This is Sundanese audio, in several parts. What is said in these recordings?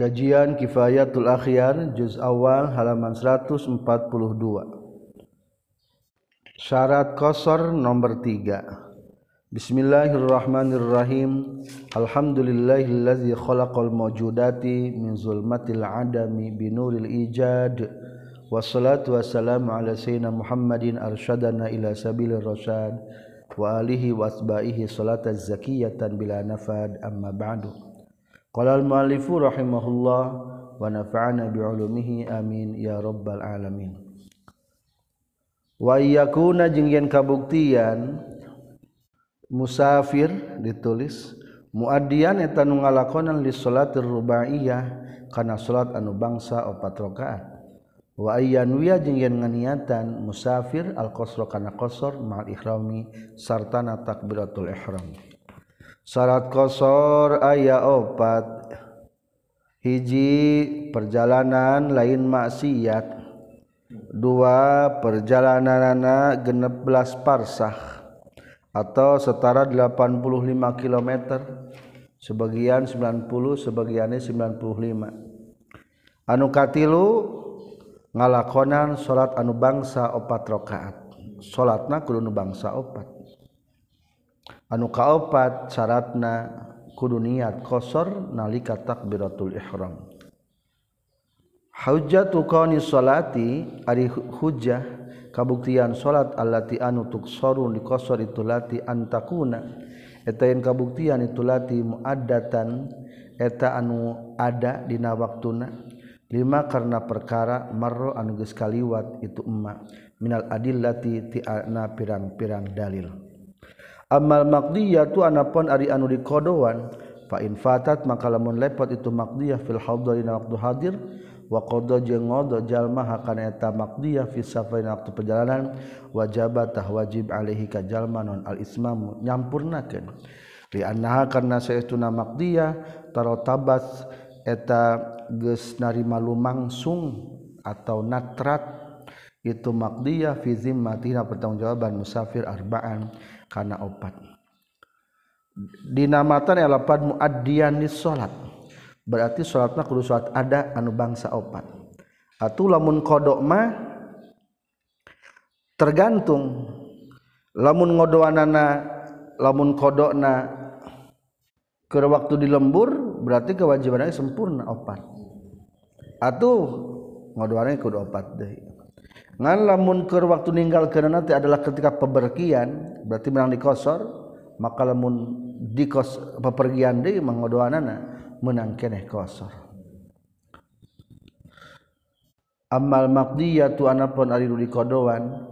Kajian Kifayatul Akhyar juz awal halaman 142. Syarat qasar nomor 3. Bismillahirrahmanirrahim. Alhamdulillahillazi khalaqal mawjudati min zulmatil adami binuril ijad. Wassalatu wassalamu ala sayyidina Muhammadin arsyadana ila sabilir rasyad wa alihi wa asbahihi salatan zakiyatan bila nafad amma ba'du. Qala al-muallifu rahimahullah wa nafa'ana bi'ulumihi amin ya rabbal alamin. Wa yakuna jeung yen kabuktian musafir ditulis muadian eta nu ngalakonan li salatir rubaiyah kana salat anu bangsa opat rakaat. Wa ayyan wiya jeung yen nganiatan musafir al-qasra kana qasar ma'al ihrami sartana takbiratul ihram. syarat kosor ayah opat. Hiji perjalanan lain maksiat. Dua perjalananana genep belas parsah. Atau setara 85 km sebagian 90 sebagiannya 95 anu katilu ngalakonan salat anu bangsa opat rakaat. Salatna kudu nu bangsa opat. anu kaopat syaratna kudu niat qasar nalika takbiratul ihram. Hujjatu qawni salati ari hujjah kabuktian salat allati anu di dikosor itu lati antakuna eta yang kabuktian itu lati muaddatan eta anu ada dina waktuna lima karena perkara marro anu geus kaliwat itu emma minal adillati ti ana pirang-pirang dalil. Amal makdiyah tu anapun ari anu dikodoan. Fa in fatat maka lamun itu makdiyah fil hadrina waktu hadir. Wa qada jeung ngodo jalma hakana eta makdiyah fi safarin waktu perjalanan. Wajib tah wajib alaihi ka jalma non al ismam nyampurnakeun. Li annaha karna saestuna makdiyah tarotabas eta geus narima lumangsung atau natrat itu makdiyah fi zimmatina pertanggungjawaban musafir arba'an kana opat dinamatan elapan muaddian di salat berarti salatna kudu salat ada anu bangsa opat atuh lamun kodok mah tergantung. Lamun ngodoanana lamun kodokna ke waktu di lembur berarti kewajibannya sempurna opat. Atuh ngodoannya kudu opat deh ngan lamun keur waktu ninggal keunana teh adalah ketika pepergian berarti menang dikosor maka lamun dikos pepergian deui mangodoanana menang keneh kosor. Amal maqdiyatu anapun ari nu dikodoan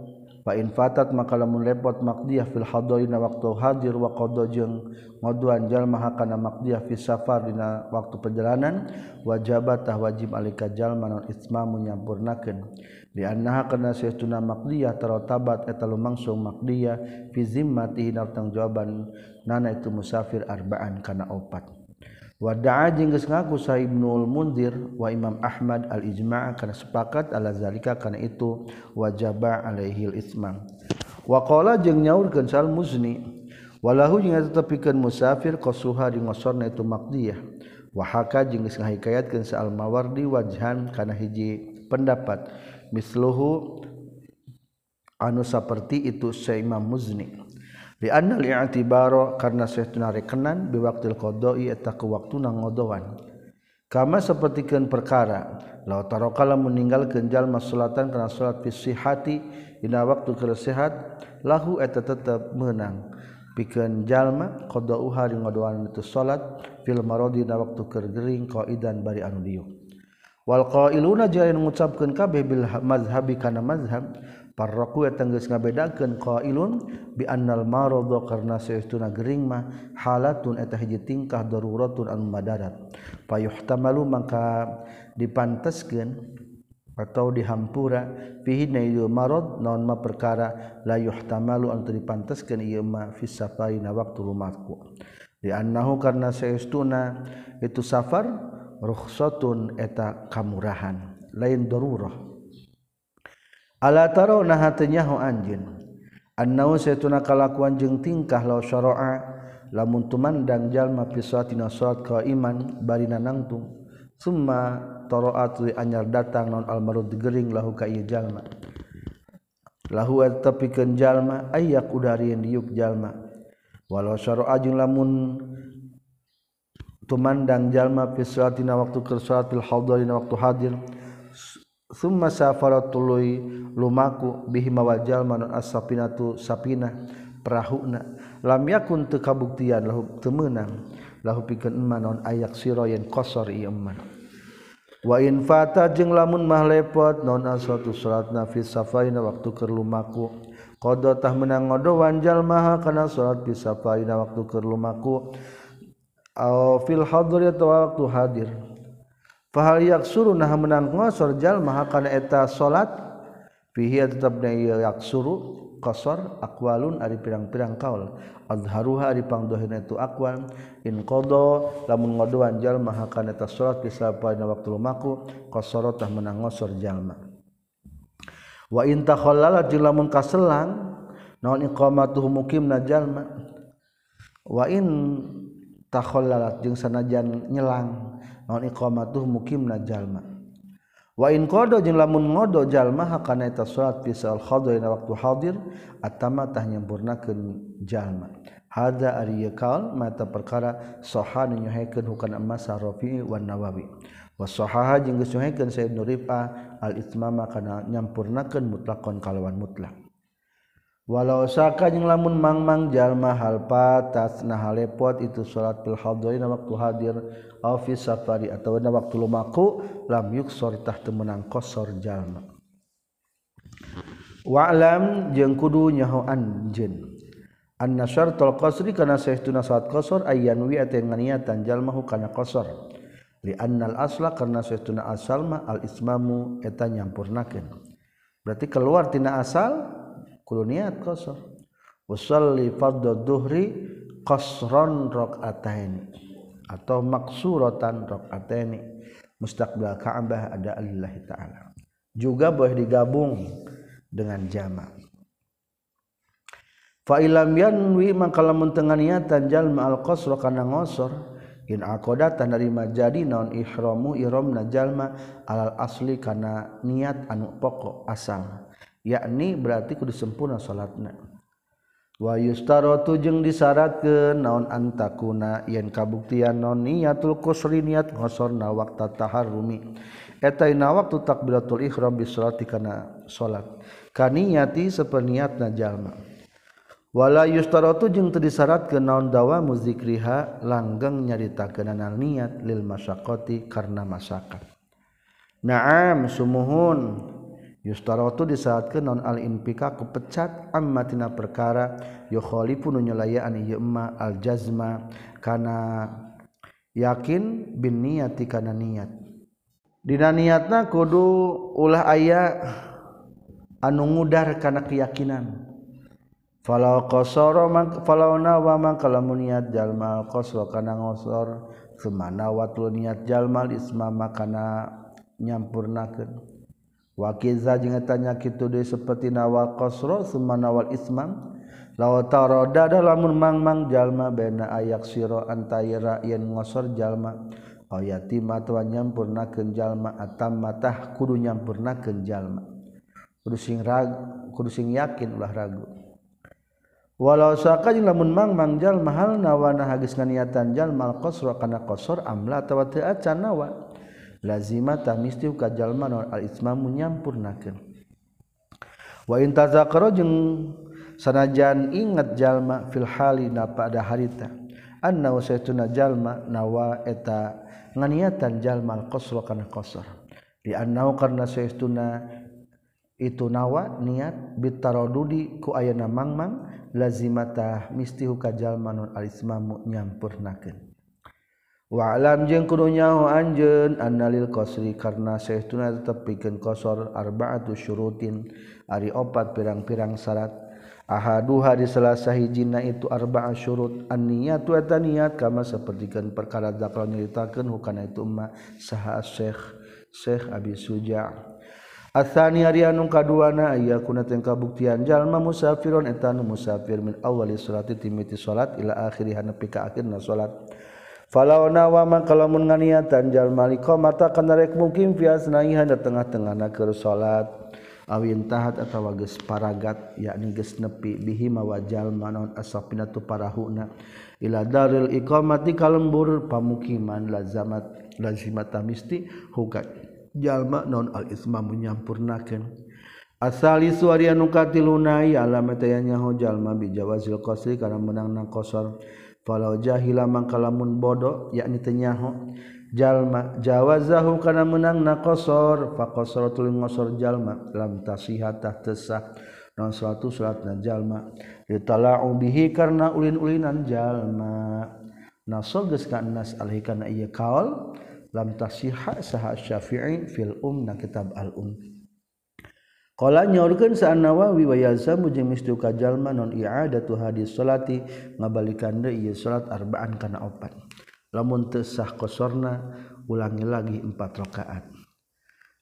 fa in fatat maka lamun lepot maqdiyah fil hadirin waktu hadir wa qada jeung ngodoan jalma hakana maqdiyah fi safar dina waktu perjalanan wajabatah wajib alika jalma non ismamu nyampurnakeun. Anna karena seuna makdiyah tarotabat eta lumangsung makdiyah fizimati tang jawaban nana itu musafir arbaan kana opat. Wadaa jengges ngaku Saibnul mundir wa Imam Ahmad al-ijma' kana sepakat ala zalika kana itu wajaba alaihil ismam. Waqala jeung nyaurkeun sal muzni walahu jeung eta tepikeun musafir qasuha di ngosorna itu maqdiyah. Wa haka jeung geus ngahikayatkeun sa al-mawardi wajhan kana hiji pendapat. Misluhu anu saperti itu sa Imam Muzni. Li anna li'tibaro karna sahtuna rekenan bi waqtil qada'i eta ku waktuna ngodowan kama sapertikeun perkara la tarokala meninggalkeun jalma salatan kana salat fi sihhati dina waktu kesehat lahu eta tetep menang pikeun jalma qadauha di ngadoan itu salat fil maradi na waktu keur gering qaidan bari anu diuk. Wal qailuna jeung ngucapkeun kabeh bil mazhabi kana mazhab parraku eta geus ngabedakeun qailun bi annal marada karna saestuna gering mah halatun eta hiji tingkah daruratun anu madarat. Payuhtamalu mangka dipanteskeun atau dihampura fihi na ieu naon ma perkara la yuhtamalu anu dipanteskeun ieu ma fi safaina waktu rumatku. Di annahu karna saestuna itu safar rukhsatun eta kamurahan lain darurah. Ala taro nah nyaho anjeun annau saytuna kalakuan jeung tingkah law syara'a lamun tumandang jalma fi salat qaiman barina nangtung summa toroat anyar datang non almarud gering lahu ka ieu jalma. Lahu tepikeun jalma ayak udarin diuk jalma. Walau syara ajung lamun tumandang jalma fi salatina waktu keur salat fil hadirina waktu hadir. Summa safara tuluy lumaku bihi mawal jalma non as-sapinatu sapina perahuna. Lam yakun teu kabuktian lahu temenang lahu pikeun man non ayak sira yen qasar ieu man wa in fata jeung lamun mah lepot non asatu salatna fi safaina waktu keur lumaku. Qada tah meunang ngodowan jalma kana salat fi safaina waktu keur lumaku. Aw fil hadri atawa waktu hadir. Fahal yaksuru nah menang ngosor jalma kana eta salat fihi tetap na yaksuru. Qasar aqwalun ari pirang-pirang kaul. Azharuha ari pangdohin itu aqwal. In qada lamun ngodoan jalma hakana ta salat bisa pada waktu lumaku qasara tah menang ngosor jalma. Wa in takhallala lamun kaselang naon iqamatuhu mukimna jalma. Wa in takhallalat jeung sanajan nyelang naon iqamatuhu mukimna jalma wain kodo jeung lamun ngodo jalma hakana eta salat fi sal khadha dina waktu hadir atama tah nyempurnakeun jalma hada ari yakal mata perkara sahan nyuhaikeun hukana emas Rafi wan Nawawi. Wa sahaha jeung geus nyuhaikeun sayyid nurifa al itmama kana nyampurnakeun mutlakon kalawan mutlak. Walau saka jeung lamun mangmang jalma hal patas nah halepot itu salat fil hadha waktu hadir safari atau waktu lumaku lam yuktah temenang kosor jalma. Walam jeng kudu nyaho anjen annasyar tol qasri kana saestuna salat qasar ayyan wi niatan jalmahu kana qasar li annal asla karena saestuna asal ma al ismamu eta nyampurnakeun. Berarti keluar tina asal kudu niat qasar. Usalli fardhu dhuhri qasran rakaatain atau maksuratan rakaataini mustaqbil Ka'bah ada Allah taala. Juga boleh digabung dengan jamak fa ilam yanwi maka lamun tengah niatan jalma al qasra kana ngosor in aqadatan dari majadi naon ihramu ihramna jalma alal asli kana niat anu pokok asal yakni berarti kudu sempurna salatna. Wa yustaratu jeung disyaratkeun naon antakuna yen kabuktian non niatul qasri niat ngosorna waktu taharrumi. Eta dina waktu takbiratul ihram bi salati kana salat. Kaniyati sapaniatna jalma. Wala yustaratu jeung teu disyaratkeun naon dawa muzikriha langgeng nyaritakeunana niat lil masyaqati karna masyaqat Naam sumuhun. Yustarotu disaatkan non al-impika kepecat ammatina perkara yukhalifun nyelayaan ieu emma al-jazma kana yakin bin niyati kana niat. Dina niatna kudu ulah aya anu ngudar kana keyakinan. Falau qasara man falau nawa man kalamun niat jalma qasra kana ngosor semana watul niat jalmal isma makana nyampurnakeun. wakiza jeung tanya kitu deui sapertina wal qasra sumana wal isman. Law tarada lamun mangmang jalma bena ayak sira antayra yen ngosor jalma. Aw yatima atawa nyampurnakeun jalma atam matah kudu nyampurnakeun jalma. Kudu sing rag kudu sing yakin ulah ragu. Walau saka jeung lamun mangmang jalma hal nawa na geus nganiatan jalma al qasra kana qasar amla atawa teu acan nawa. lazimatah misti jalma non al ismamu nyampurnakeun. Wa in tazakara jeung sanajan ingat jalma fil hali na pada harita anna wasaituna jalma nawa eta nganiatan jalma al-qasra kana qasar. Di annau karna saistuna itu nawa niat bitarodudi ku ayana mangmang lazimatah mistihu kajalmanun alismamu nyampurnakeun. Walam jeng kudunyahu anjeun annalil qasri karena saehtuna tetep pikeun qasar arba'atu syurutin ari opat pirang-pirang syarat ahaduha di salah sahijina itu arba'a syurut an-niyatu eta niat kama sapertikeun perkara zakal nyaritakeun hukana itu ma saha Syekh Syekh Abi Suja' Athani anu kaduana iya kuna teng kabuktian jalma musafirun etanu musafir min awali salati timiti salat ila akhiri hanepi ka akhirna salat. falau nawama kalamun nganiatan jal malika mata kana rek mukim fias naihan da tengah-tengahna keur salat. Awin tahat atawa geus paragat yakni geus nepi bihi mawajal manon asapina tu parahuna ila daril iqamati kalembur pamukiman lazamat lazimat tamisti hukat jalma non al isma munyampurnakeun asali suari anu katiluna ya alamata yanyahu jalma bijawazil qasri kana menang nang qasar Falau jahila mangkalamun bodoh yakni tenyaho. Jalma jawazahu kana menang na qasar fa qasaratul ngosor jalma lam tasihatah tesah. Non suatu suratna jalma ditala'u bihi karena ulin-ulinan jalma. Nasoges ka nas alhi kana ieu kaul lam tasihah saha syafi'i fil umna kitab al um. Kala nyorkeun sa'an Nawawi wa yazamu jeung mistu kajalma non i'adatu hadis salati ngabalikan deui ieu salat arba'an kana opat. Lamun teu sah qosorna ulangi lagi empat rakaat.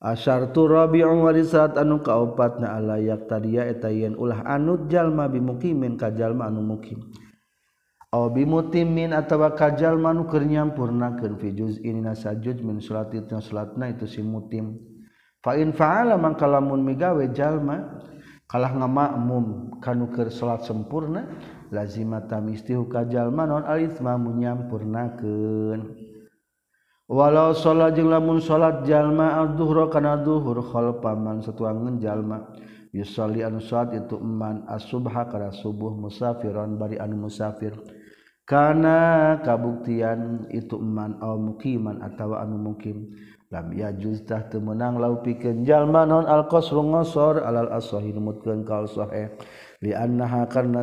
Asyartu rabi'u wa risat anu kaopatna alayak tadiya eta yen ulah anut jalma bimukimin kajalma anu mukim. Aw bimutimin atawa ka jalma nu keur nyampurnakeun fi juz'in nasajud min salati salatna itu si mutim. Fain faala mangka lamun migawe jalma kalah ngamakmum kanuker salat sempurna lazima tamistihu kajalma non alitsma munyampurnakeun walau salat jeung lamun salat jalma adzuhra kana zuhur khalfa man satuangan jalma yusalli anu salat itu man asubha kana subuh musafiron bari anu musafir. Kana kabuktian itu man au mukiman atawa anu mukim. lam ya juztah temenang lau pikeun jalma non alqasru ngosor alal asahir mutkeun kal sahih. Li annaha karna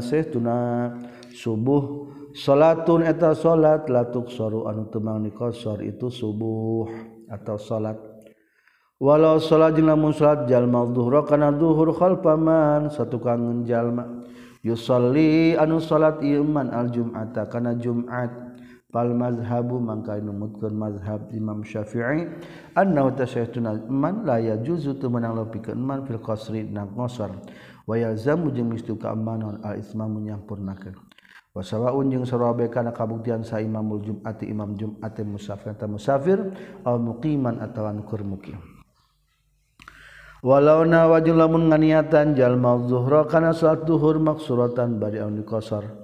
subuh salatun eta salat latuk soru anu temang nikosor itu subuh atau salat. Walau salat jeung lamun salat jalma kana dhuhur khalfaman satu kangen jalma yusalli anu salat iman al jum'ata kana jum'at. Mazhabu mangka numutkeun mazhab Imam Syafi'i annahu tasyaituman la yajuzu tu menang pikeun man fil qasri na ngosor wa yalzamu jeung mistu keamanan al isma menyampurnakeun wa sawaun jeung sarabe kana kabuktian sa imamul jum'ati imam jum'ati musafir ta musafir aw muqiman atawa nukur mukim walau na wajul lamun nganiatan jalma zuhra kana salat zuhur maksuratan bari anu qasar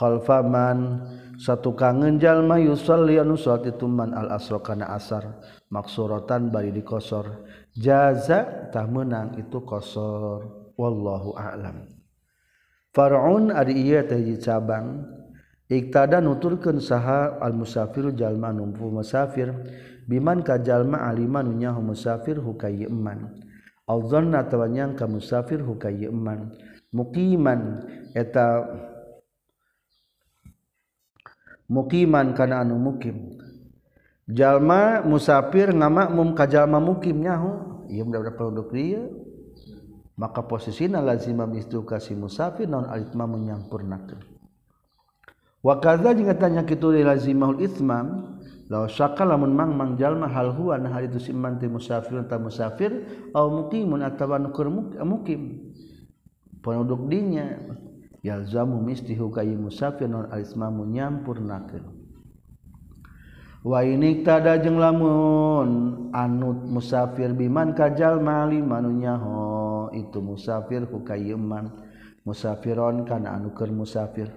khalfaman. Satu kangen jalma yusalli anu salat itu man al asra kana asar. Maksuratan bari dikosor jaza tah menang itu kosor. Wallahu a'lam. Far'un ari ieu teh cabang. Iktada nuturkeun saha al musafir jalma numpu musafir. Biman ka jalma aliman nyaho musafir hukai man al zanna tawanyang ka musafir hukai man muqiman eta mukiman kana anu mukim. Jalma musafir ngamakmum ka jalma mukim nyaho. Ieu budak produk dia maka posisina lazima mistu kasih musafir non alitma menyampurnakeun. Wa kadza jeung tanya kitu lazimahul itsmam law syaka lamun mang mang jalma hal huwa nah itu simman ti musafir ta musafir au mukimun atawa nukur mukim. Penduduk dinya yalzamu mistihu kayi musafir non alismamu nyampurnakeun wa inik tada jeung lamun anut musafir biman kajal mali manunya ho itu musafir ku kayeman musafiron kana anu keur musafir.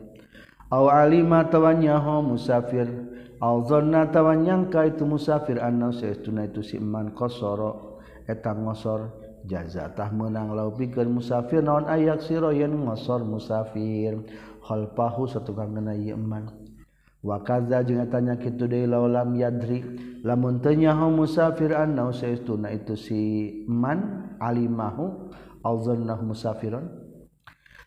Aw alima tawanya ho musafir aw zanna tawanyangka itu musafir anna saestuna itu si iman qasara eta ngosor. jazatah menang lau pikir musafir naon ayak siro yen ngosor musafir. Khalfahu satukang kana ieu man wa kadza jeung tanya kitu deui laulam yadri. Lamun teu nyaho musafir annau saestuna itu si man? Alimahu. Alzannahu musafiron.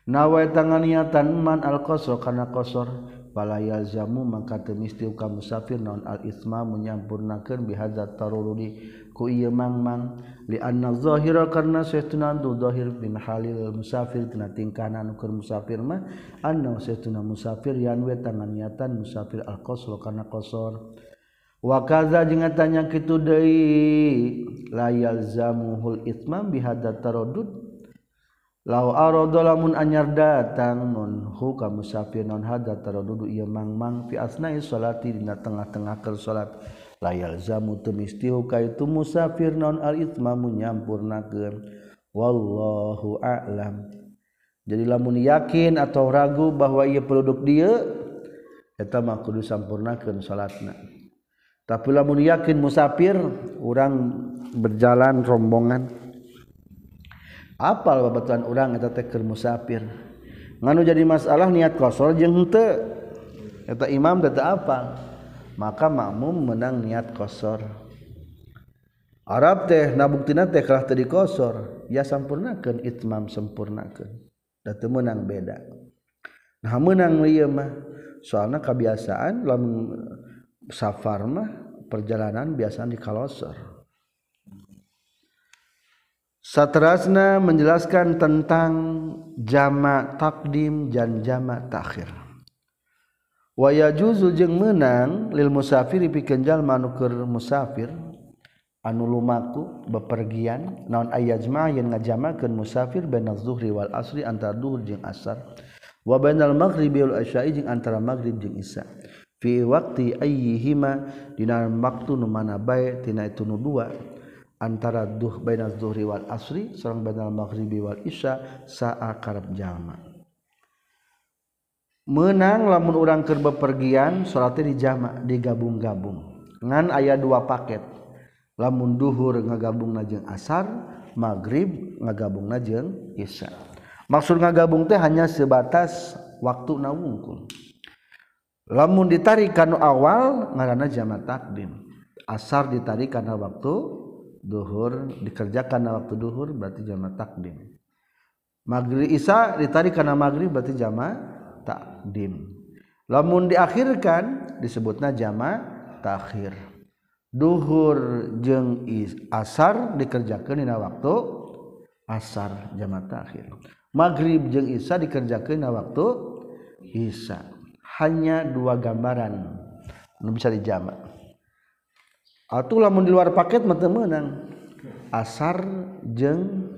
Nawa tanganiatan man al qasr kana qasr. palayazamu maka temisti ka musafir naon al isma munyampurnakeun bihadza tarurudi ku ieu mangmang. Li anna zahira karna saytuna tu zahir bin halil musafir tina tingkana nu keur musafir mah anna saytuna musafir yanwe tangan niatan musafir al qasr. Kana qasar wa kadza jeung tanya kitu deui la yalzamuhul itmam bihadza tarudud lau arodo lamun anyar datang nun hu musafir non hada tarodudu ieu mangmang fi asna'i salati dina tengah-tengah keur salat layal zamu tumistihu ka itu musafir non al itma nyampurnakeun. Wallahu a'lam. Jadi lamun yakin atau ragu bahwa ia produk dia eta mah kudu sampurnakeun salatna tapi lamun yakin musafir orang berjalan rombongan. apal babatuan urang eta teh keur musafir? Nganu jadi masalah niat kosor jeung henteu. Eta imam teh apal maka makmum menang niat kosor. Arab teh nabuktina teh kalah tadi kosor ya sampurnakeun itmam sempurnakeun da teu meunang beda. Nah meunang ieu mah soalna kebiasaan lamun safar mah perjalanan biasaan di kalosor. Satrasna menjelaskan tentang jama takdim dan jama takhir. Wa yajuzu jeung menang lil musafir pikeun jalma anu keur musafir anu lumaku bepergian naon ayajma yen ngajamakeun musafir bainaz zuhri wal asri antara duhur jeung asar wa bainal maghribi wal isya'i jeung antara maghrib jeung isya fi waqti ayyihima dina waktu nu mana bae tina itu nu dua antara duh baina zuhri wal asri sareng bainal maghribi wal isya sa'a karep jalma menang lamun urang keur bepergian salatnya dijama digabung-gabung. Ngan aya dua paket. Lamun duhur ngagabungna jeung asar maghrib ngagabungna jeung isya. Maksud ngagabung teh hanya sebatas waktu nawungkul lamun ditarik kana awal ngaranna jama takdim. Asar ditarik kana waktu dhuhur dikerjakan waktu dhuhur berarti jama takdim. Maghrib isa ditarik karena maghrib berarti jama takdim. Lamun diakhirkan disebutnya jama takhir. Duhur jeng asar dikerjakan dina waktu asar jama takhir. Maghrib jeng isa dikerjakan dina waktu isa hanya dua gambaran bisa dijama Ah, atau lamun di luar paket mah menang asar jeng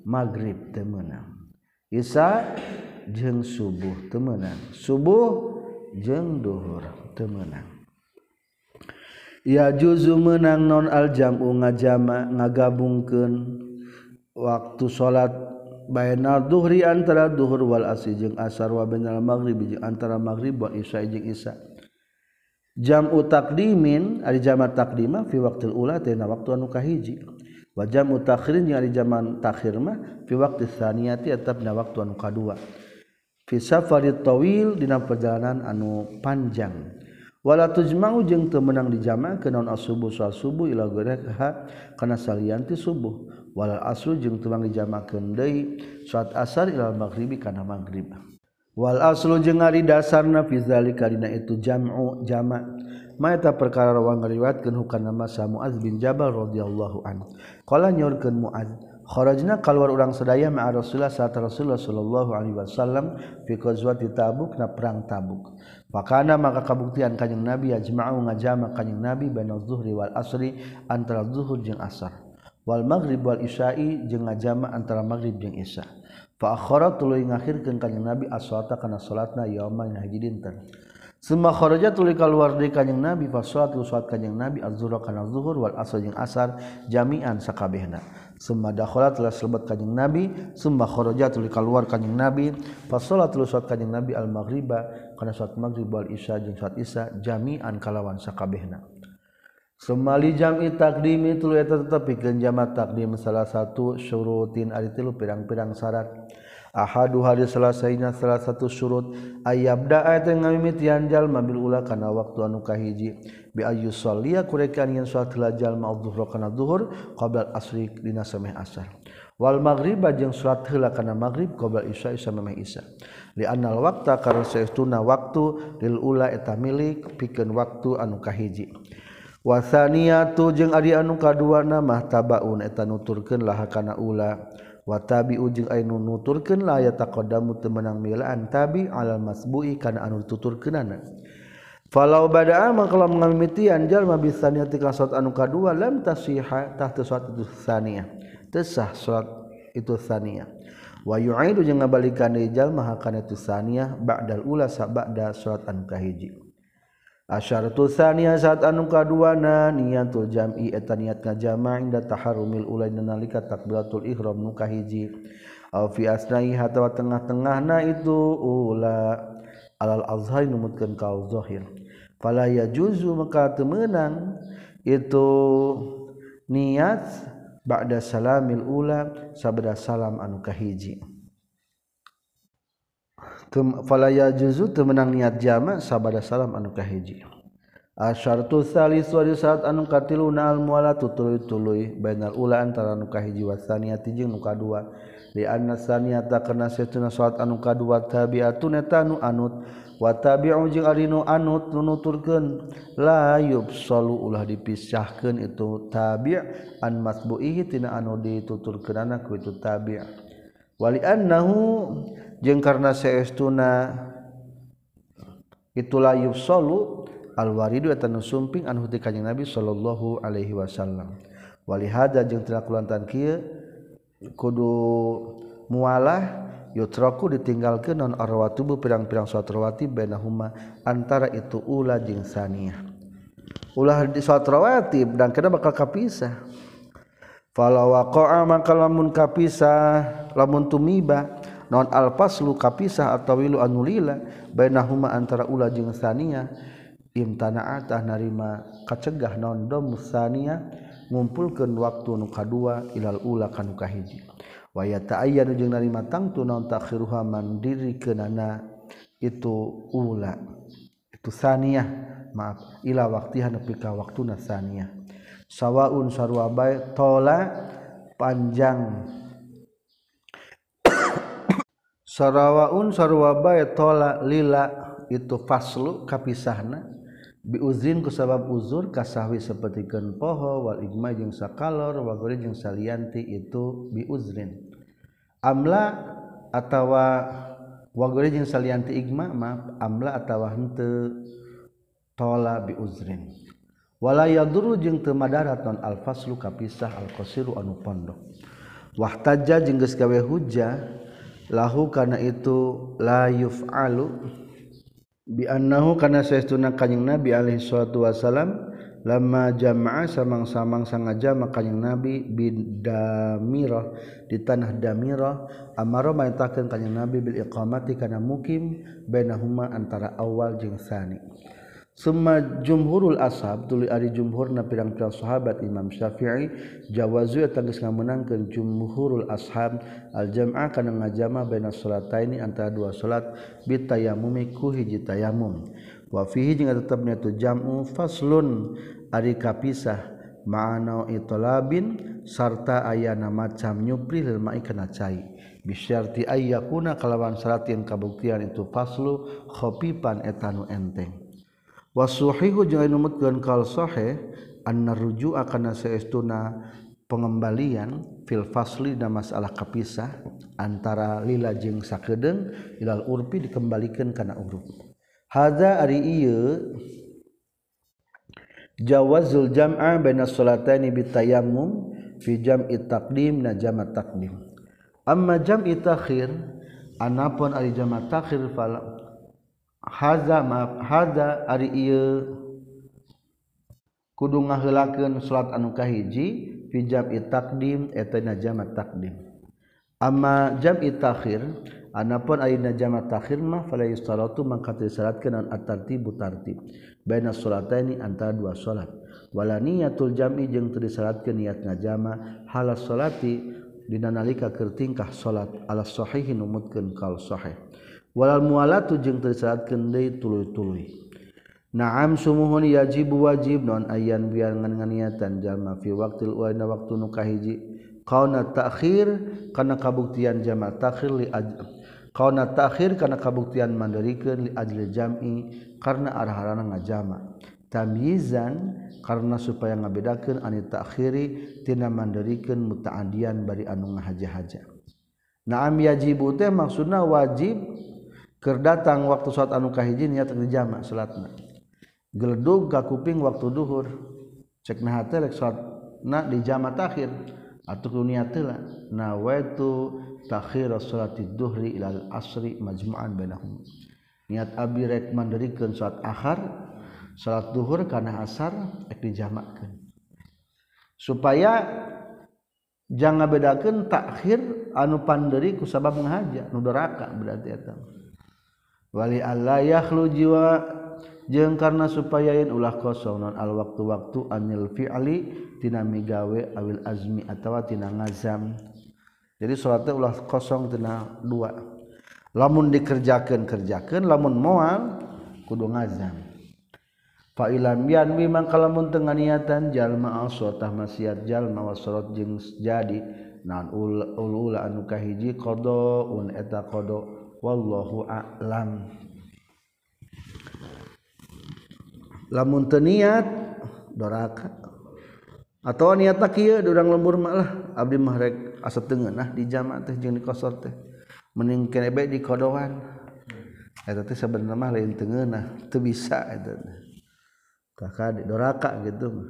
maghrib temenang Isa jeng subuh temenang subuh jeng duhur temenang ya juzu menang non aljamu ngajama ngagabungkan waktu salat bainal duhri antara duhur wal asri jeung asar wa bainal maghrib jeung antara maghrib wa isya jeung isya. jamu takdimin ari jamat takdima fi waqtil ula tina waktu anu kahiji. Wa jamu takhirin jeung ari jaman takhir mah fi waqti tsaniyati tetap dina waktu anu kadua. Fi safarit tawil dina perjalanan anu panjang. Wala tujma'u jeung teu meunang dijama ke naon asubuh soal subuh ila ghairaha kana salian ti subuh. Wala asru jeung teu meunang dijamakeun deui saat asar ila maghribi kana magrib Wal aslu jeung ari dasarna fi zalika dina itu jam'u jama' maeta perkara rawang ngariwatkeun hukana masa Muaz bin Jabal radhiyallahu an. Qala nyorkeun Muaz kharajna kaluar urang sadaya ma'a Rasulullah saat Rasulullah sallallahu alaihi wasallam fi ghazwati Tabuk na perang Tabuk. Fakana maka kabuktian kanjing Nabi ajma'u ngajama kanjing Nabi baina zuhri wal asri antara zuhur jeung asar. Wal maghrib wal isya'i jeung ngajama antara maghrib jeung isya'. Fakhara tuluy ngakhirkeun kanjing Nabi as-salata kana salatna yauman haji dinten. Summa kharaja tuluy kaluar deui kanjing Nabi fa salatu salat kanjing Nabi az-zuhra kana zuhur wal asr jeung asar jami'an sakabehna. Summa dakhala telah selebat kanjing Nabi, summa kharaja tuluy kaluar kanjing Nabi fa salatu salat kanjing Nabi al-maghriba kana salat maghrib wal isya jeung salat isya jami'an kalawan sakabehna. Semali jam'i takdimi tulu eta tetepikeun jama' takdim salah satu syurutin ari tilu pirang-pirang syarat. Ahadu hari selesainya salah satu syurut ayabda yang ngamimitian jalma bil ula kana waktu anu kahiji bi ayyus sholliya kurekan yen salat jalma dhuhur kana dhuhur qabla asri dina sameh asar. Wal maghriba jeung salat heula kana maghrib qabla isya sameh isya. Li annal waqta karena saestuna waktu lil ula eta milik pikeun waktu anu kahiji. wasania tujeng ari anu kadua nama tabaun eta nuturkeun laha kana ula watabi ujung anu nuturkeun la ya taqaddamu temenang milaan tabi alal masbu'i kana anu tuturkeunana Falau bada'a ah, mangkala mengamitian jalma bisania tika salat anu kadua lam tasiha tahta salat itu sania. Tesah salat itu sania. Wa yu'idu jeung ngabalikan jalma hakana itu sania ba'dal ula sa ba'da salat an kahiji. asyaratul saniyah saat anu kaduana niatul jam'i eta niat ngajama inda taharumil ulai nalika takbiratul ihram nu kahiji. Aw fi asnai hatawa tengah-tengahna itu ula alal azhar numutkeun kaul zahir fala yajuzu maka temenang itu niat ba'da salamil ula sabda salam anu kahiji. falaya juzu temenang niat jama sabada salam anu kahiji asyartu salis wa saat anu katiluna al muala tutuluy-tuluy bainal ula antara anu kahiji wa saniyati jeung nu kadua li anna saniyata kana satuna salat anu kadua tabiatun eta anu anut wa tabi'u jeung ari nu anut nu nuturkeun. La yubsalu ulah dipisahkeun itu tabi' an masbuihi tina anu dituturkeunana ku itu tabi' wali annahu jeung karena seestuna itulah yusolu alwaridu eta nu sumping anhu ti kanjeng Nabi sallallahu alaihi wasallam. Wali hada jeung tina kulantan kieu kudu mualah yutraku ditinggalkeun non arwatubu pirang-pirang sawatrawati bainahuma antara itu ula jeung saniyah ulah di sawatrawati dan kena bakal kapisah. Falawaqa maka lamun kapisah lamun tumiba non alpaslu kapisah atau wilu anulila bainahuma antara ula jeung sania imtana'atah narima kacegah non dom sania ngumpulkeun waktu nu kadua ilal ula kanu kahiji. Wa yata'ayyanu jeung narima tangtu naon takhiruha mandiri kenana itu ula itu sania maaf ila waktiha nepi ka waktuna sania sawaun sarwa bae tola panjang sarawaun sarwabae tola lila itu faslu kapisahna biuzin ku sabab uzur kasahwi sapertikeun poho wal ijma jeung sakalor wa gori jeung salianti itu biuzrin. Amla atawa wa gori jeung salianti ijma maaf amla atawa henteu tola biuzrin. Wala yaduru jeung teu madarat non al faslu kapisah al qasiru anu pondok. Wahtaja jeung geus gawe hujjah lahu kana itu la yuf'alu biannahu karena saestuna kanjing Nabi alaihi salatu wasalam lama jamaah samang-samang sangaja makanyang Nabi bidamirah di tanah damirah amaro maintakeun kanjing Nabi bil iqamati kana mukim bainahuma antara awal jeung sani Summa jumhurul ashab tuli ari jumhurna pirang-pirang sahabat Imam Syafi'i jawazu tangis ngamenangkeun jumhurul ashab al jam'a kana ngajama baina salataini antara dua salat bitayammumi ku hiji tayammum. Wa fihi jeung tetepna tu jam'u faslun ari kapisah ma'ana italabin sarta ayana macam nyupri lil ma'i kana cai. Bisyarti ayyakuna kalawan syarat yang kabuktian itu faslu khafifan etanu enteng. Wasuhihu jangan numutkeun kal sahih anna rujua kana saestuna pengembalian fil fasli dan masalah kapisah antara lila jeung sakedeung ilal urfi dikembalikan kana uruf. Hadza ari ieu jawazul jam'a baina salataini bitayammum fi jam'i taqdim na jam'a taqdim. Amma jam'i takhir anapun ari jam'a takhir fala haza maaf haza ari ieu kudu ngaheulakeun salat anu kahiji fijab takdim eta na jamat takdim. Amma jam'i takhir anapun ayeuna jamat takhir mah fala yustaratu mangka salatkeun an at-tartibu tartib. Baina salataini antara dua salat wala niyatul jam'i jeung teu disaratkeun niat ngajama halas salati dina nalika keur tingkah salat ala sahihin numutkeun kal sahih. walal muala tujeng tersaat kendai tulu-tului naam sumuhun yajibu wajib non ayan biar ngan niatan jalma fi waktil uaina waktu nukahiji kauna takhir kana kabuktian jama takhir li aj kauna takhir kana kabuktian mandarikeun li ajli jam'i karena arharana ngajama tamyizan karena supaya ngabedakeun ani takhiri tina mandarikeun mutaadian bari anu ngahaja-haja. Naam yajibu teh maksudna wajib Ker datang waktu salat anu kahiji niat jama salatna. Geledug ka kuping waktu duhur. Cek na teh rek salatna dijama takhir atuh niat nawaitu takhir salati duhri ilal asri majmu'an bainahum. Niat abdi rek mandirikeun salat akhar salat duhur kana asar ek dijamakeun. Supaya jangan bedakan takhir anu panderi ku sabab ngahaja nu beraka berarti eta. wali Allah yakhlu jiwa. Jeung karena supayain ulah kosong non al waktu waktu anil fi'li tina migawe awil azmi atawa tina ngazam. Jadi salatnya ulah kosong tina dua. Lamun dikerjakan kerjakan lamun moal kudu ngazam. Fa ilam yan memang kalamun tengah niatan jalma asotah maksiat jalma wasorot jeung jadi. Nan ul ula anu kahiji qadaun eta qada. wallahu a'lam. Lamun teu niat doraka. Atau niatna kieu durang lembur mah lah. Abdi mah rek asa teungeunah di jama teh jeung di kosor teh. Mending kene bae di kodoan. Eta teh sebenarnya mah lain teungeunah teu bisa eta kakak di doraka gitu mah.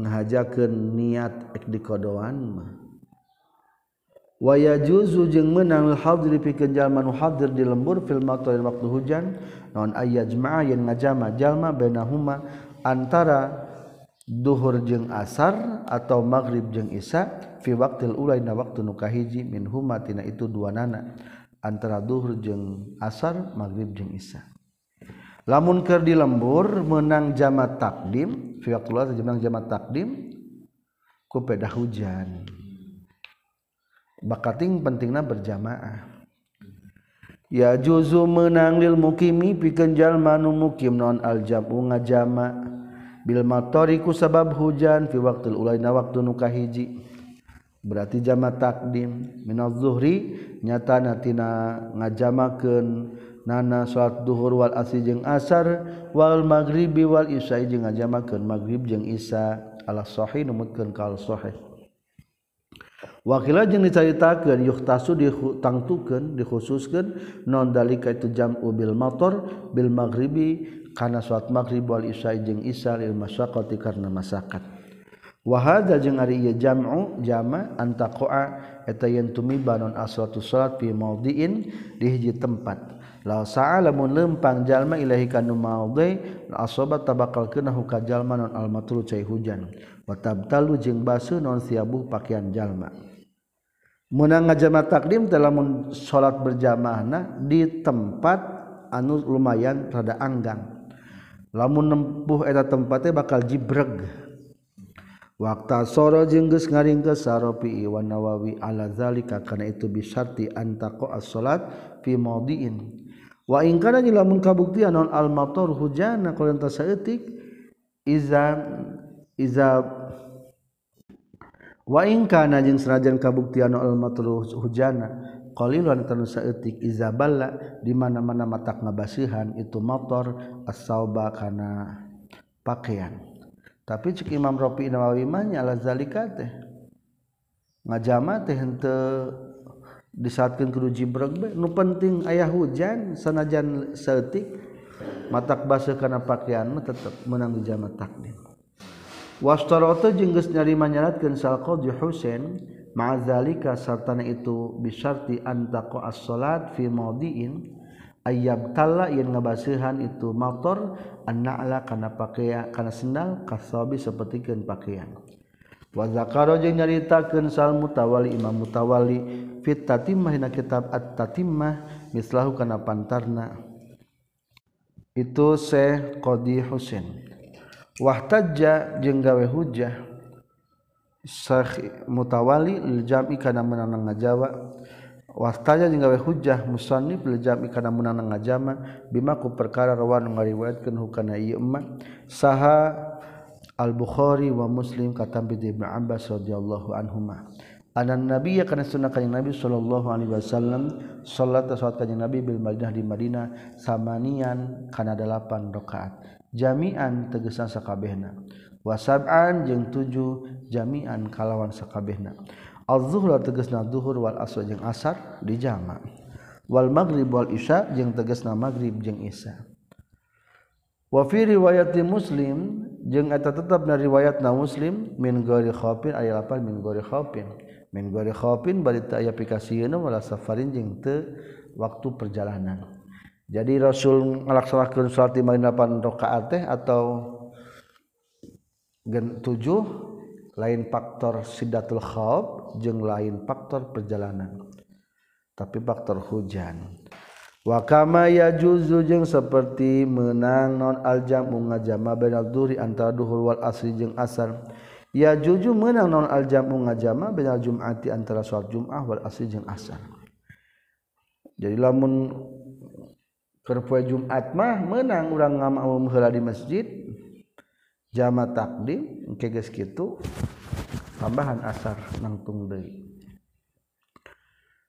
Ngahajakeun niat ek di kodoan mah. waya juzu jeung menang hadir pikeun jalma nu hadir di lembur fil matar waktu hujan. Naon ayyajma'a yen ngajama jalma bainahuma antara duhur jeung asar atau maghrib jeung isya fi waqtil ulai na waktu nu kahiji min huma tina itu dua nana antara duhur jeung asar maghrib jeung isya. Lamun keur di lembur menang jama takdim fi waqtul ulai menang jama takdim ku pedah hujan. bakating pentingnya berjamaah. Ya juzu menang lil mukimi pikeun jalma nu mukim non aljamu ngajama. Bil matori ku sabab hujan fi waqtil ulaina waktu nu kahiji. Berarti jama takdim. Minaz zuhri nyatana tina ngajamakeun. Nana salat duhur wal asri jeung asar wal maghribi wal isya jeung ngajamakeun. Maghrib jeung isya. Ala sahih numutkeun kal sahih. wakila jeung dicaritakeun yuhtasu ditangtukeun dikhususkeun non dalika itu jam ubil motor Bil maghribi kana salat maghrib wal isya jeung isya lil masyaqati karena masakat. Wa hadza jeung ari ieu jam'u jama antaqa'a eta yen tumiba non asratu salat fi maudhi'in di hiji tempat. La sa'a lamun lempang jalma ilahi kanu maudhi asobat tabakal kana huka jalma non al matru cai hujan. Wa tabtalu jeung basuh non siabu pakaian jalma. menang ngajama takdim dalam salat berjamaahna di tempat anu lumayan rada anggang. Lamun nempuh eta tempatnya bakal jibreg. Waktu soro jengges ngaring ke saropi iwan nawawi ala zalika karena itu bisarti antako as salat fi maudiin. Wa in kana lamun kabuktian non al matar hujana kalau entah saeutik iza iza waingkana jeung serajan kabuktian alma terus hujana qalilan tanu saeutik izaballa di mana-mana matak ngabasihan itu motor as-sauba kana pakaian. Tapi cek Imam Rafi Nawawi mah nyala zalika teh. Ngajama teh henteu disatkeun kudu jibreg be nu penting aya hujan sanajan saeutik matak baseuh kana pakaian mah tetep meunang jama takdir. wastaroto jenggus nyarima nyaratkan salqadhi Husain ma'azalika sartana itu bisyarti antaqo as-salat fi mawdi'in ayyab talla yen ngabasihan itu motor anna'la kana pakaian kana sendal kasabi sapertikeun pakaian wa zakaro jeung nyaritakeun sal mutawali imam mutawali fit tatimah dina kitab at-tatimah mislahu kana pantarna. Itu Syekh Qadi Husain. wahtajja jeung gawe hujjah. Mutawali lil jam'i kana menanang ngajawa. Wahtajja jeung gawe hujjah musannif iljami kana menanang ngajama. Bima ku perkara rawan ngariwayatkeun hukana ieu emma saha al bukhari wa muslim katambi ibnu abbas radhiyallahu anhuma. Anan nabi ya kana sunnah kanjing nabi sallallahu alaihi wasallam salat salat kanjing nabi bil madinah di madinah samanian kana 8 rakaat. jamian tegesan sakabehna. Wasab'an jeung tujuh jamian kalawan sakabehna. Az-zuhra tegesna zuhur wal asr jeung asar dijama wal maghrib wal isya jeung tegesna maghrib jeung isya. Wa fi riwayati muslim jeung eta tetep na riwayatna muslim min gori khafin aya lapan min gori khafin min gori khafin barita aya pikasieuna wala safarin jeung teu waktu perjalanan. jadi Rasul melaksanakan salat lima delapan rakaat teh atau gen tujuh lain faktor sidatul khawf jeung lain faktor perjalanan. Tapi faktor hujan. Wa kama yajuzu jeung seperti menang non aljamu ngajama bainal duri antara duhur wal asri jeung asar. Yajuju menang non aljamu ngajama bainal jum'ati antara salat jum'ah wal asri jeung asar. Jadi lamun kerpoe Jumat mah menang urang ngamaum heula di masjid. Jama takdim engke geus kitu tambahan asar nangtung deui.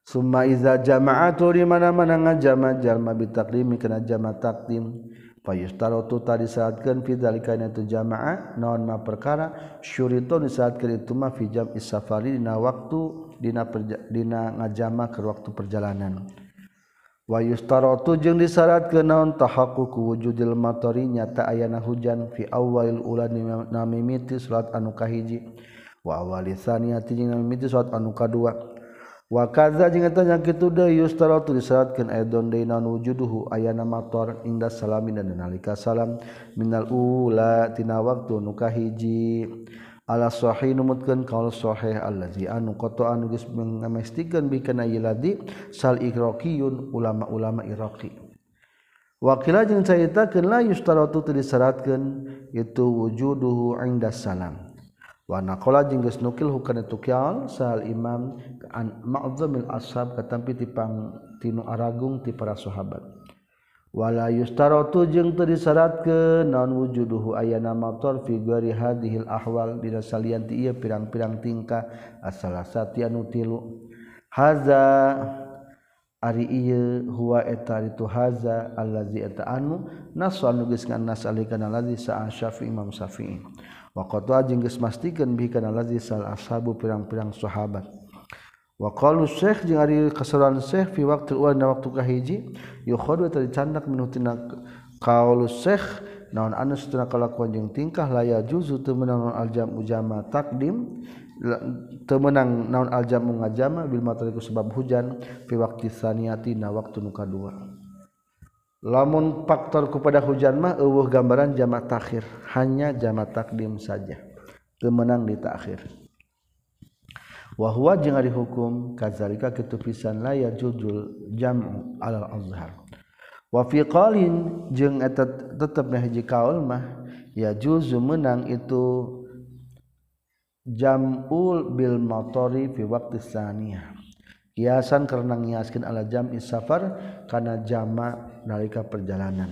Summa iza jama'atu di mana-mana ngajama jalma bitakdimi kana jama takdim. Payustaratu tadi saatkeun fi zalika itu jamaah naon ma perkara? Syurito disaatkeun itu mah fi jam isafari dina waktu dina perja, dina ngajama ke waktu perjalanan. wayustarotu jeung disyarat ke naon tahaku ku wujudil matori nyata ayana hujan fi awalil ulan nami miti surat anu kahiji. Wa awali saniyati jeung nami miti surat anu kadua. Wa kaza jeung eta nya kitu de yustarotu disyaratkeun aidon de naon wujuduhu ayana mator inda salamin dan nalika salam minal ula tina waktu nu kahiji. ala sahi numutkeun kaul sahih allazi anu qatoan geus ngamestikeun bi kana yiladi sal iroqiyun ulama-ulama Iraqi. Wakila jeung caritakeun la yustaratu teu disyaratkeun itu wujuduhu inda salam. Wa naqala jeung geus nukil hukana tukial sal imam an ma'dzamil ashab katampi ti pang tinu aragung ti para sahabat. wala yustarotu jeung teu disyaratkeun naon wujuduhu ayana motor fi gari hadhil ahwal dina salian ti ieu pirang-pirang tingkah asalasati anu tilu. Haza ari ieu huwa eta itu haza allazi eta anu nasu anu geus nganas alikana allazi sa syafi'i imam syafi'i. Wa jeung geus mastikeun bi kana allazi sal ashabu pirang-pirang sahabat. Waqalu Syekh jeung ari kasaran Syekh fi waqtil awal na waktu kahiji yukhadu tercandak minuh tina qaulu Syekh naon anu kalakuan jeung tingkah laya juzu teu meunang aljam ujama takdim teu meunang naon aljam ngajama bil matariku sebab hujan fi waqti saniyati na waktu nu kadua. Lamun faktor kepada hujan mah eueuh gambaran jama takhir hanya jama takdim saja. Teu meunang di takhir. wahwa jeung ari hukum kadzalika kitu pisan la yajuzul jam'u alal azhar. Wa fi qalin jeung eta tetep na hiji kaul mah yajuzu menang itu jamul bil motori fi waqti saniyah kiasan karena ngiaskeun ala jam safar kana jama nalika perjalanan.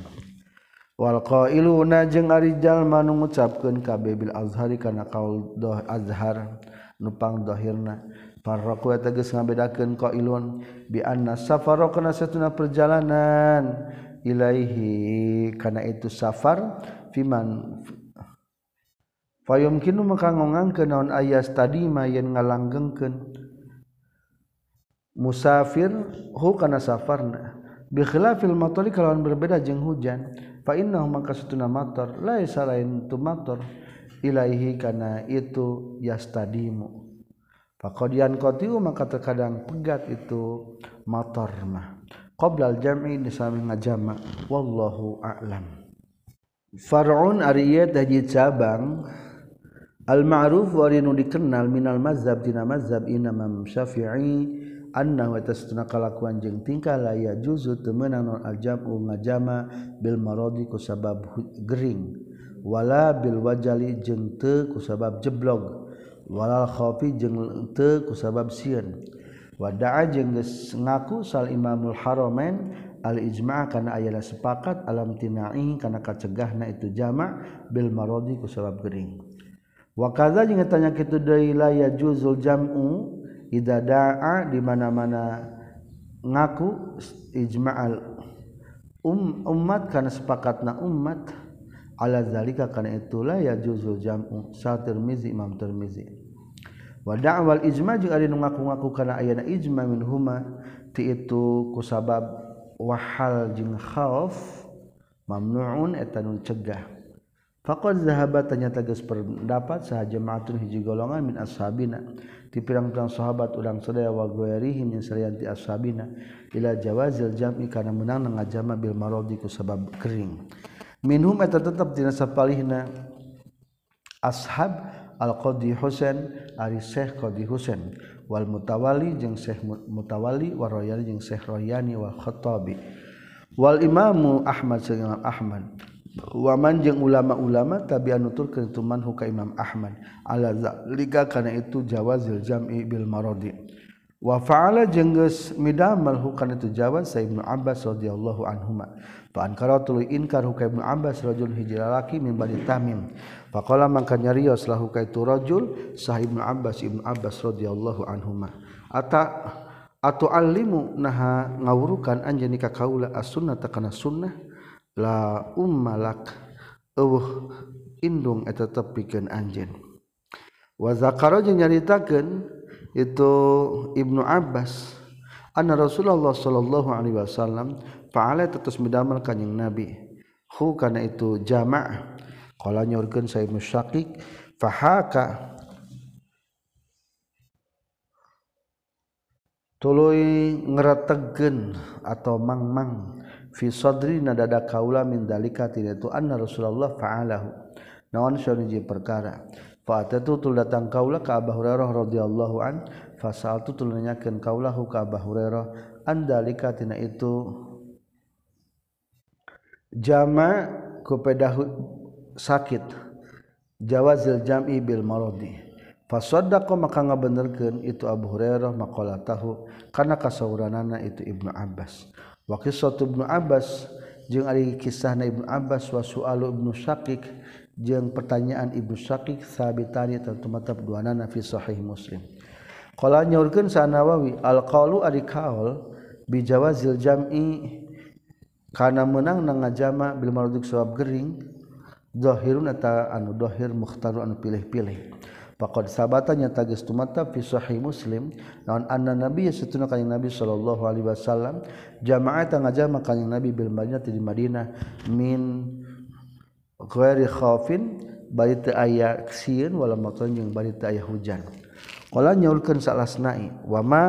Wal qailuna jeung ari jalma nu ngucapkeun kabeh bil azhari kana qaul doh azhar. nupang dhahirna farraqu geus ngabedakeun qailun bi anna safara kana satuna perjalanan ilaihi. Kana itu safar fiman fayumkinu maka ngongangkeun naon ayas tadi yen ngalanggengkeun. Musafir hu kana safarna. Bi khilafil matari kalauan berbeda jeung hujan. Fa innahu maka setuna matar laisa lain tu matar Ilaihi karena itu yastadimu Pakodian kotiu maka terkadang pegat itu motor mah. Qoblal jam'i disami ngajama. Wallahu a'lam. Far'un ari ieu teh cabang al ma'ruf wari nu dikenal minal mazhab dina mazhab Imam Syafi'i anna wa tasna kalakuan jeung tingkah la ya juzu teu meunang non al jam'u ngajama bil maradi ku sabab gering wala Bil wajali jeng te ku sabab jeblog walal khafi jeng te ku sabab sieun. Wada'a jeung geus ngaku sal Imamul Haramain al ijma' kana ayana sepakat alam tina'i kana kacegahna itu jama' bil maradi ku sabab gering. Wa kadza jeung tanya kitu deui la yajuzul jam'u idza da'a di mana-mana ngaku ijma'al um, ummat kana sepakatna ummat. Umat alazalika karena itulah ya juzul jam'u sa termizi imam termizi wa da'wal ijma' juga ada ngaku-ngaku karena ayana ijma' min huma ti itu kusabab wahal jing khauf mamnuun etanun cegah. Faqad zahaba tanyata geus pendapat saha jamaatun hiji golongan min ashabina. Ti pirang-pirang sahabat urang sadaya wa ghairihim yang sarianti ashabina ila jawazil jam'i kana menang ngajama bil maradi ku sabab kering minhum eta tetap dina sapalihna. Ashab al-Qadi Husain ari Syekh Qadi Husain. Wal mutawali jeung Syekh mutawali wa royani jeung Syekh royani wal khattabi. Wal imamu Ahmad jeung Imam Ahmad. Waman jeung ulama-ulama tabi'an nuturkeun tuman huka Imam Ahmad. Ala zalika kana itu jawazil jam'i bil maradi wa fa'ala jeung geus midamel hukana itu jawaz sa Ibnu Abbas radhiyallahu anhuma. Fa ankara tuluy inkar ka Ibnu Abbas rajul hiji lalaki min bani Tamim faqala mangka nyarios lahu ka itu rajul sah Ibnu Abbas Ibnu Abbas radhiyallahu anhuma. Ata atu alimu naha ngawurukan anjeun ka kaula as-sunnah kana sunnah la ummalak eueuh indung eta tepikeun anjeun. Wa zakara jeung nyaritakeun itu Ibnu Abbas anna Rasulullah sallallahu alaihi wasallam fa'ala tetes midamel kanjing Nabi. Hu kana itu jama' qala nyorkeun sa Ibnu fahaka. Tuluy ngerategkeun atau mangmang. Fi sadri nadada kaula min dalika tina itu anna Rasulullah fa'alahu. Naon syariji perkara. Fa atatu tul datang kaula ka Abu Hurairah radhiyallahu an. Fa sa'altu tul nanyakeun kaulahu ka Abu Hurairah. An dalika tina itu jama kupedahu sakit jawazil jam'i bil maradi fasaddaqa maka ngabenerkeun itu Abu Hurairah maqala tahu kana kasauranana itu Ibnu Abbas. Wa qissatu Ibnu Abbas jeung ari kisahna Ibnu Abbas wa sualu Ibnu Syaqiq jeung pertanyaan Ibnu Syaqiq sabitani tantumata duanana fi sahih Muslim. Qala nyaurkeun sa Nawawi al qaulu ari kaul bijawazil jam'i karena menang na ngajama Bil maruduk sawab Gering dhohirun eta anu dhohir mukhtar anu pilih-pilih. Pakod sahabatnya tagis tumata fi sahih Muslim naon anna nabi satuna kanjing Nabi sallallahu alaihi wasallam jamaah ngajama kanjing Nabi bil Madinah di Madinah min ghairi khafin bari teu aya sieun wala matan jeung bari teu aya hujan. Qala nyaulkeun salasnai wa ma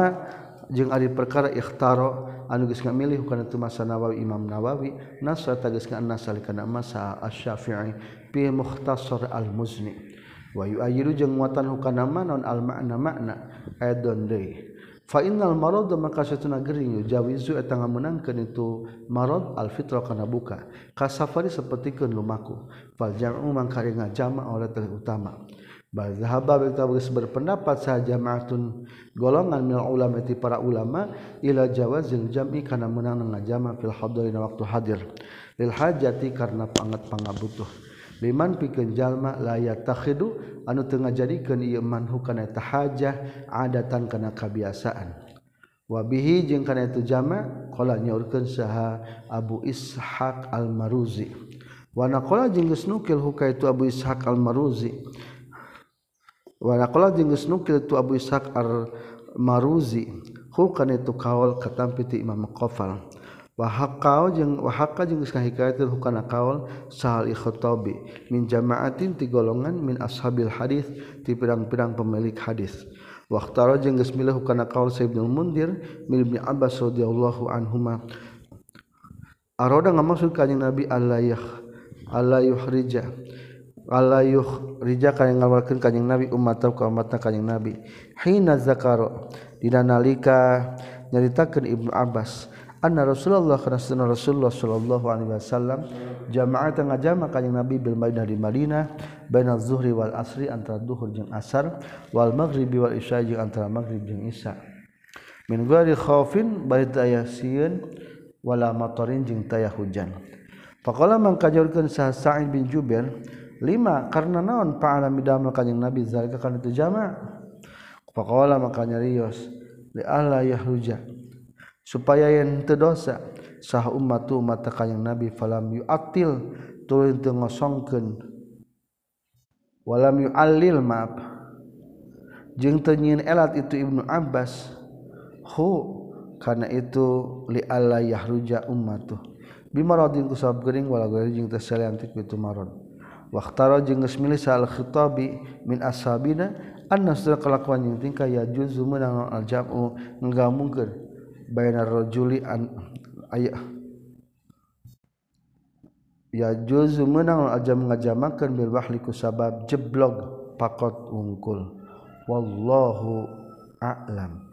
jeung ari perkara ikhtaro anuges milih kana tu masa Nawawi Imam Nawawi nasra tageskan nasal kana masa Asy-Syafi'i fi Mukhtasar Al-Muzni. Wa yu'ayyiru jeung muatan hukana manon al makna makna aidon deui. Fa innal marad maka satuna gering jawizu eta ngamenangkeun itu marad al fitra kana buka. Ka safari sapertikeun lumaku. Fal jam'u mangka jama' oleh utama. Mazhaba bertabris berpendapat saja ma'atun golongan minal ulama ti para ulama ila jawazil jam'i kana menang ngajama fil hadirina waktu hadir. Lil hajati karena pangat pangabutuh liman pikeun jalma la yatakhidu anu teu ngajadikeun ieu manhu kana eta hajah adatan kana kabiasaan wabihi jeung kana itu jama qala nyaurkeun saha Abu Ishaq Al-Maruzi. Wa naqala jeung geus nukil hukaitu Abu Ishaq Al-Maruzi. wala jenggus nukil tu Abu Ishaq ar maruzi hukan itu kaol katampi ti Imam Qofal wa haqqau jeung wa haqqa jeung geus kahikayateun hukana kaol sahal ikhtabi min jama'atin ti golongan min ashabil hadis ti pirang-pirang pemilik hadis. Waqtaro jeung geus milih hukana kaol sa Ibnu Mundir min Ibnu Abbas radhiyallahu anhuma. Aroda ngamaksud ka Nabi Allah yah Allah yuhrija. Allah yuhrija kana ngawarkeun kanjing Nabi umat ka umat kanjing Nabi. Hina zakaro dina nalika nyaritakeun Ibnu Abbas anna Rasulullah kana Rasulullah sallallahu alaihi wasallam jamaah tengah jama kanjing Nabi bil Madinah di Madinah baina zuhri wal asri antara duhur jeung asar wal maghribi wal isya jeung antara maghrib jeung isya. Min ghairi khaufin bari aya sieun wala matarin jeung taya hujan. Faqala man kajurkeun sa Sa'id bin Jubair lima karena naon? Fa'ala midamel kanjing Nabi zalika kana itu jama. Faqala maka nyarios li alla yahruja. Supaya yang terdosa sah umat mata kayang nabi falam yu'atil turun teu ngosongkeun walam yu'allil maaf. Jeung teu elat itu Ibnu Abbas hu karena itu li alla yahruja ummatu. Bimaradin ku sabab gering wala gairi jeung teu saliantik itu marad waktaro jeung geus milih sal khitabi min ashabina anna sedaya kelakuan jeung tingkah ya juzu meunang al jam'u nggamungkeun baina rajuli an aya ya juzu meunang al jam ngajamakeun bil wahli ku sabab jeblog pakot ungkul wallahu a'lam.